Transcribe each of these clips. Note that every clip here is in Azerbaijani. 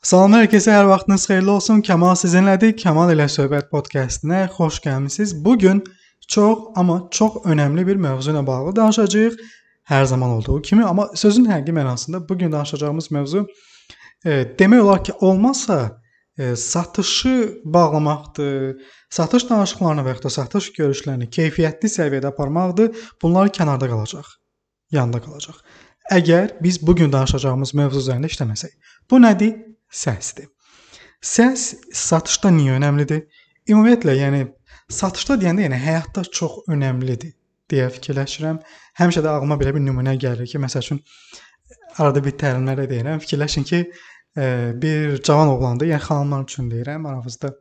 Salam hər kəsə, hər vaxtınız xeyirli olsun. Kamal sizinlədir. Kamal ilə söhbət podkastına xoş gəlmisiniz. Bu gün çox, amma çox önəmli bir mövzu ilə bağlı danışacağıq. Hər zaman olduğu kimi, amma sözün həqiqi mənasında bu gün danışacağımız mövzu e, demək olar ki, olmazsa e, satışı bağlamaqdır, satış danışıqlarını və ya da satış görüşlərini keyfiyyətli səviyyədə aparmaqdır. Bunlar kənarda qalacaq, yanda qalacaq. Əgər biz bu gün danışacağımız mövzu üzərində işləməsək. Bu nədir? Səsdir. Səs satışda niyə önəmlidir? Ümumiyyətlə, yəni satışda deyəndə, yəni həyatda çox önəmlidir deyə fikirləşirəm. Həmişə də ağlıma belə bir nümunə gəlir ki, məsəl üçün arada bir təlimlərə deyirəm. Fikirləşin ki, e, bir cavan oğlandır, yəni xanımlar üçün deyirəm, aramızda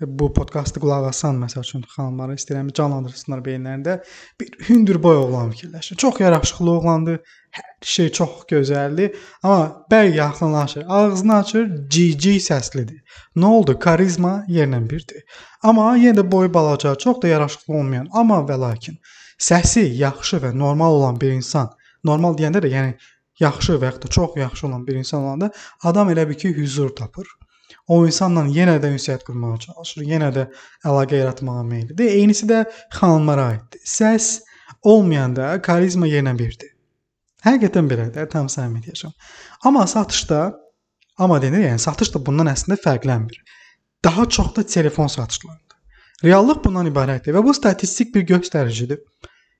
bu podkastı qulaq asan məsəl üçün xanımları istəyirəm canlandırsınlar beyinlərində. Bir hündür boy oğlan fikirləşir. Çox yaraşıqlı oğlandır. Hər şey çox gözəldir, amma bəy yaxınlaşır, ağzını açır, cici səslidir. Nə oldu? Karizma yerlə birdir. Amma yenə də boyu balaca, çox da yaraşıqlı olmayan, amma və lakin səsi yaxşı və normal olan bir insan, normal deyəndə də yəni yaxşı və ya da çox yaxşı olan bir insan olanda adam elə bir ki, huzur tapır o insanla yenə də ünsiyyət qurmağa çalışır, yenə də əlaqə yaratmağa meyllidir. Eynisi də xanımlara aiddir. Səs olmayanda karizma yenə birdir. Həqiqətən belədir, tam səmimi deyəcəm. Amma satışda amma denir, yəni satış da bundan əslində fərqlənmir. Daha çox da telefon satışlarıdır. Reallıq bundan ibarətdir və bu statistik bir göstəricidir.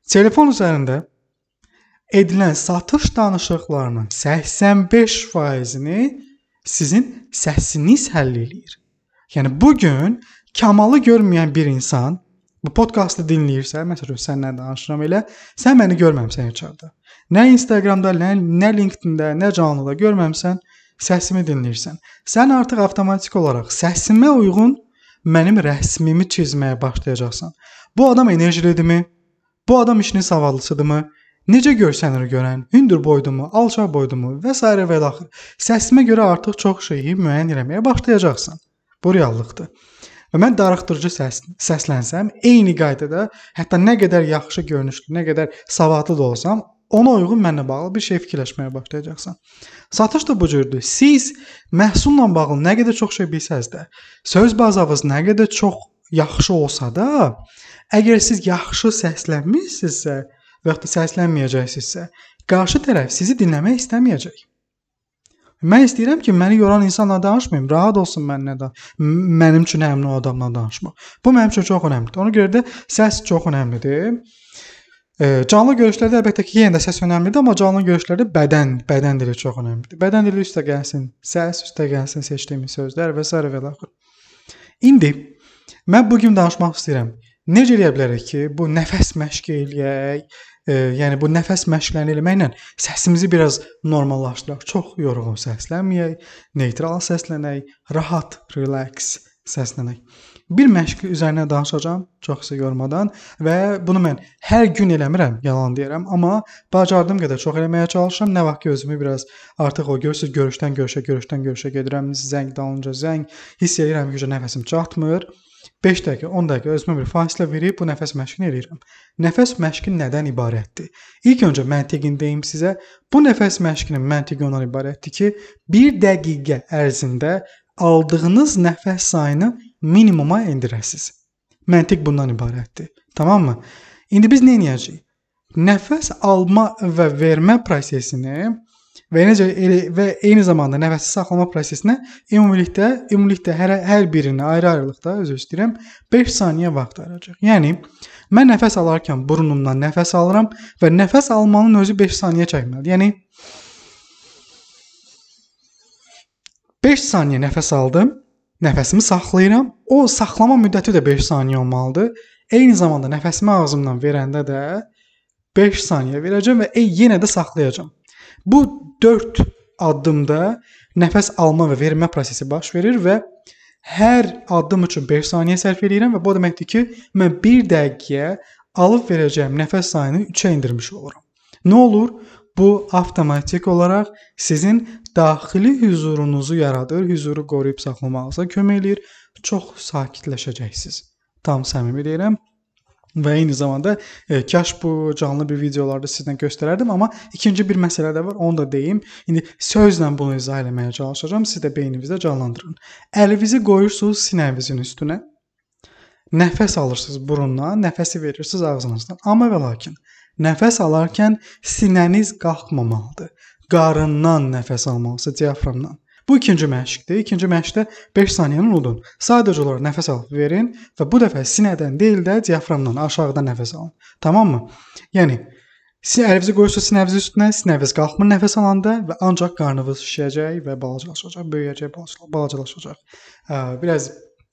Telefon üzərində edilən satış danışıqlarının 85%-ni sizin səsiniz həll eləyir. Yəni bu gün kamalı görməyən bir insan bu podkastı dinləyirsə, məsələn sənlə danışıram elə, sən məni görməmisən heç yerdə. Nə Instagramda, nə, nə LinkedIn-də, nə canlıda görməmisən, səsimi dinləyirsən. Sən artıq avtomatik olaraq səsimə uyğun mənim rəsmimi çizməyə başlayacaqsan. Bu adam enerjilidirmi? Bu adam işini savadlısıdırmı? Necə görsənir görən, hündür boydumu, alçaq boydumu və s. və daxil. Səsimə görə artıq çox şeyi müəyyən etməyə başlayacaqsan. Bu reallıqdır. Və mən darıxdırıcı səs səslənsəm, eyni qaydada, hətta nə qədər yaxşı görünüşlü, nə qədər savadlı da olsam, ona uyğun mənlə bağlı bir şey fikirləşməyə başlayacaqsan. Satış da bu cürdür. Siz məhsulla bağlı nə qədər çox şey bilsəz də, söz bazavınız nə qədər çox yaxşı olsa da, əgər siz yaxşı səslənmirsinizsə, və yaxud da səslənməyəcəksinizsə, qarşı tərəf sizi dinləmək istəməyəcək. Mən istəyirəm ki, məni yoran insanla danışmayım, rahat olsun mənimlə da. Mənim üçün həmin o adamla danışmaq. Bu mənim üçün çox əhəmiylidir. Ona görə də səs çox əhəmilidir. E, canlı görüşlərdə əlbəttə ki, yenə də səs əhəmilidir, amma canlı görüşlərdə bədən, bədən dili çox əhəmilidir. Bədən dili üstə gəlsin, səs üstə gəlsin, seçdiyimiz sözlər və s. və l. İndi mən bu gün danışmaq istəyirəm. Necə eləyə bilərik ki, bu nəfəs məşqi eləyək, e, yəni bu nəfəs məşqlərini eləməklə səsimizi biraz normallaşdıraq. Çox yorğun səslənməyək, neytral səslənək, rahat, relax səslənək. Bir məşq üzərinə danışacağam, çox yormadan və bunu mən hər gün eləmirəm, yalan deyirəm, amma bacardığım qədər çox eləməyə çalışıram. Nə vaxt ki özümü biraz artıq o görürsüz, görüşdən görüşə, görüşdən görüşə gedirəm, zəng dalınca zəng, hiss edirəm ki, nəfəsim çatmır 5 dəqiqə, 10 dəqiqə özümə bir fasilə verib bu nəfəs məşqini eləyirəm. Nəfəs məşqi nədən ibarətdir? İlk öncə məntiqini deyim sizə. Bu nəfəs məşqinin məntiqi ondan ibarətdir ki, 1 dəqiqə ərzində aldığınız nəfəs sayını minimuma endirəsiz. Məntiq bundan ibarətdir. Tamammı? İndi biz nə edəcəyik? Nəfəs alma və vermə prosesini və necə elə və eyni zamanda nəfəsi saxlama prosesinə ümumilikdə ümumilikdə hər hər birini ayrı-ayrılıqda özür istəyirəm 5 saniyə vaxt ayıracaq. Yəni mən nəfəs alarkən burnumdan nəfəs alıram və nəfəs almanın özü 5 saniyə çəkməlidir. Yəni 5 saniyə nəfəs aldım, nəfəsimi saxlayıram. O saxlama müddəti də 5 saniyə olmalıdır. Eyni zamanda nəfəsimi ağzımdan verəndə də 5 saniyə verəcəm və yenə də saxlayacağam. Bu 4 addımda nəfəs alma və vermə prosesi baş verir və hər addım üçün 5 saniyə sərf edirəm və bu o deməkdir ki, mən 1 dəqiqəyə alıb verəcəyim nəfəs sayını 3-ə endirmiş oluram. Nə olur? Bu avtomatik olaraq sizin daxili huzurunuzu yaradır, huzuru qoruyub saxlamağınıza kömək eləyir. Çox sakitləşəcəksiniz. Tam səmimi deyirəm. Və eyni zamanda e, kaş bu canlı bir videolarda sizlə göstərərdim, amma ikinci bir məsələ də var, onu da deyim. İndi sözlə bunu izah etməyə çalışacağam. Siz də beyninizdə canlandırın. Əlinizi qoyursunuz sinəvinizin üstünə. Nəfəs alırsınız burundan, nəfəsi verirsiniz ağzınızdan. Amma və lakin nəfəs alarkən sinəniz qalxmamalıdır. Qarından nəfəs almalısınız, diaframdan. Bu ikinci məşqdir. İkinci məşqdə 5 saniyəni unudun. Sadəcə olaraq nəfəs alıb verin və bu dəfə sinədən deyil də diaframdan aşağıdan nəfəs alın. Tamammı? Yəni əlinizi qoyursunuz sinəvinizin üstünə, sinəviniz qalxmır nəfəs alanda və ancaq qarnınız şişəcək və balacalaşacaq, böyüyəcək, balacalaşacaq. Biraz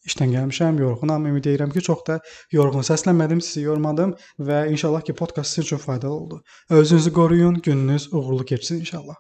işdən gəlmişəm, yorğunam. Ümid edirəm ki, çox da yorğun səslənmədim, sizi yormadım və inşallah ki, podkast sizin üçün faydalı oldu. Özünüzü qoruyun, gününüz uğurlu keçsin inşallah.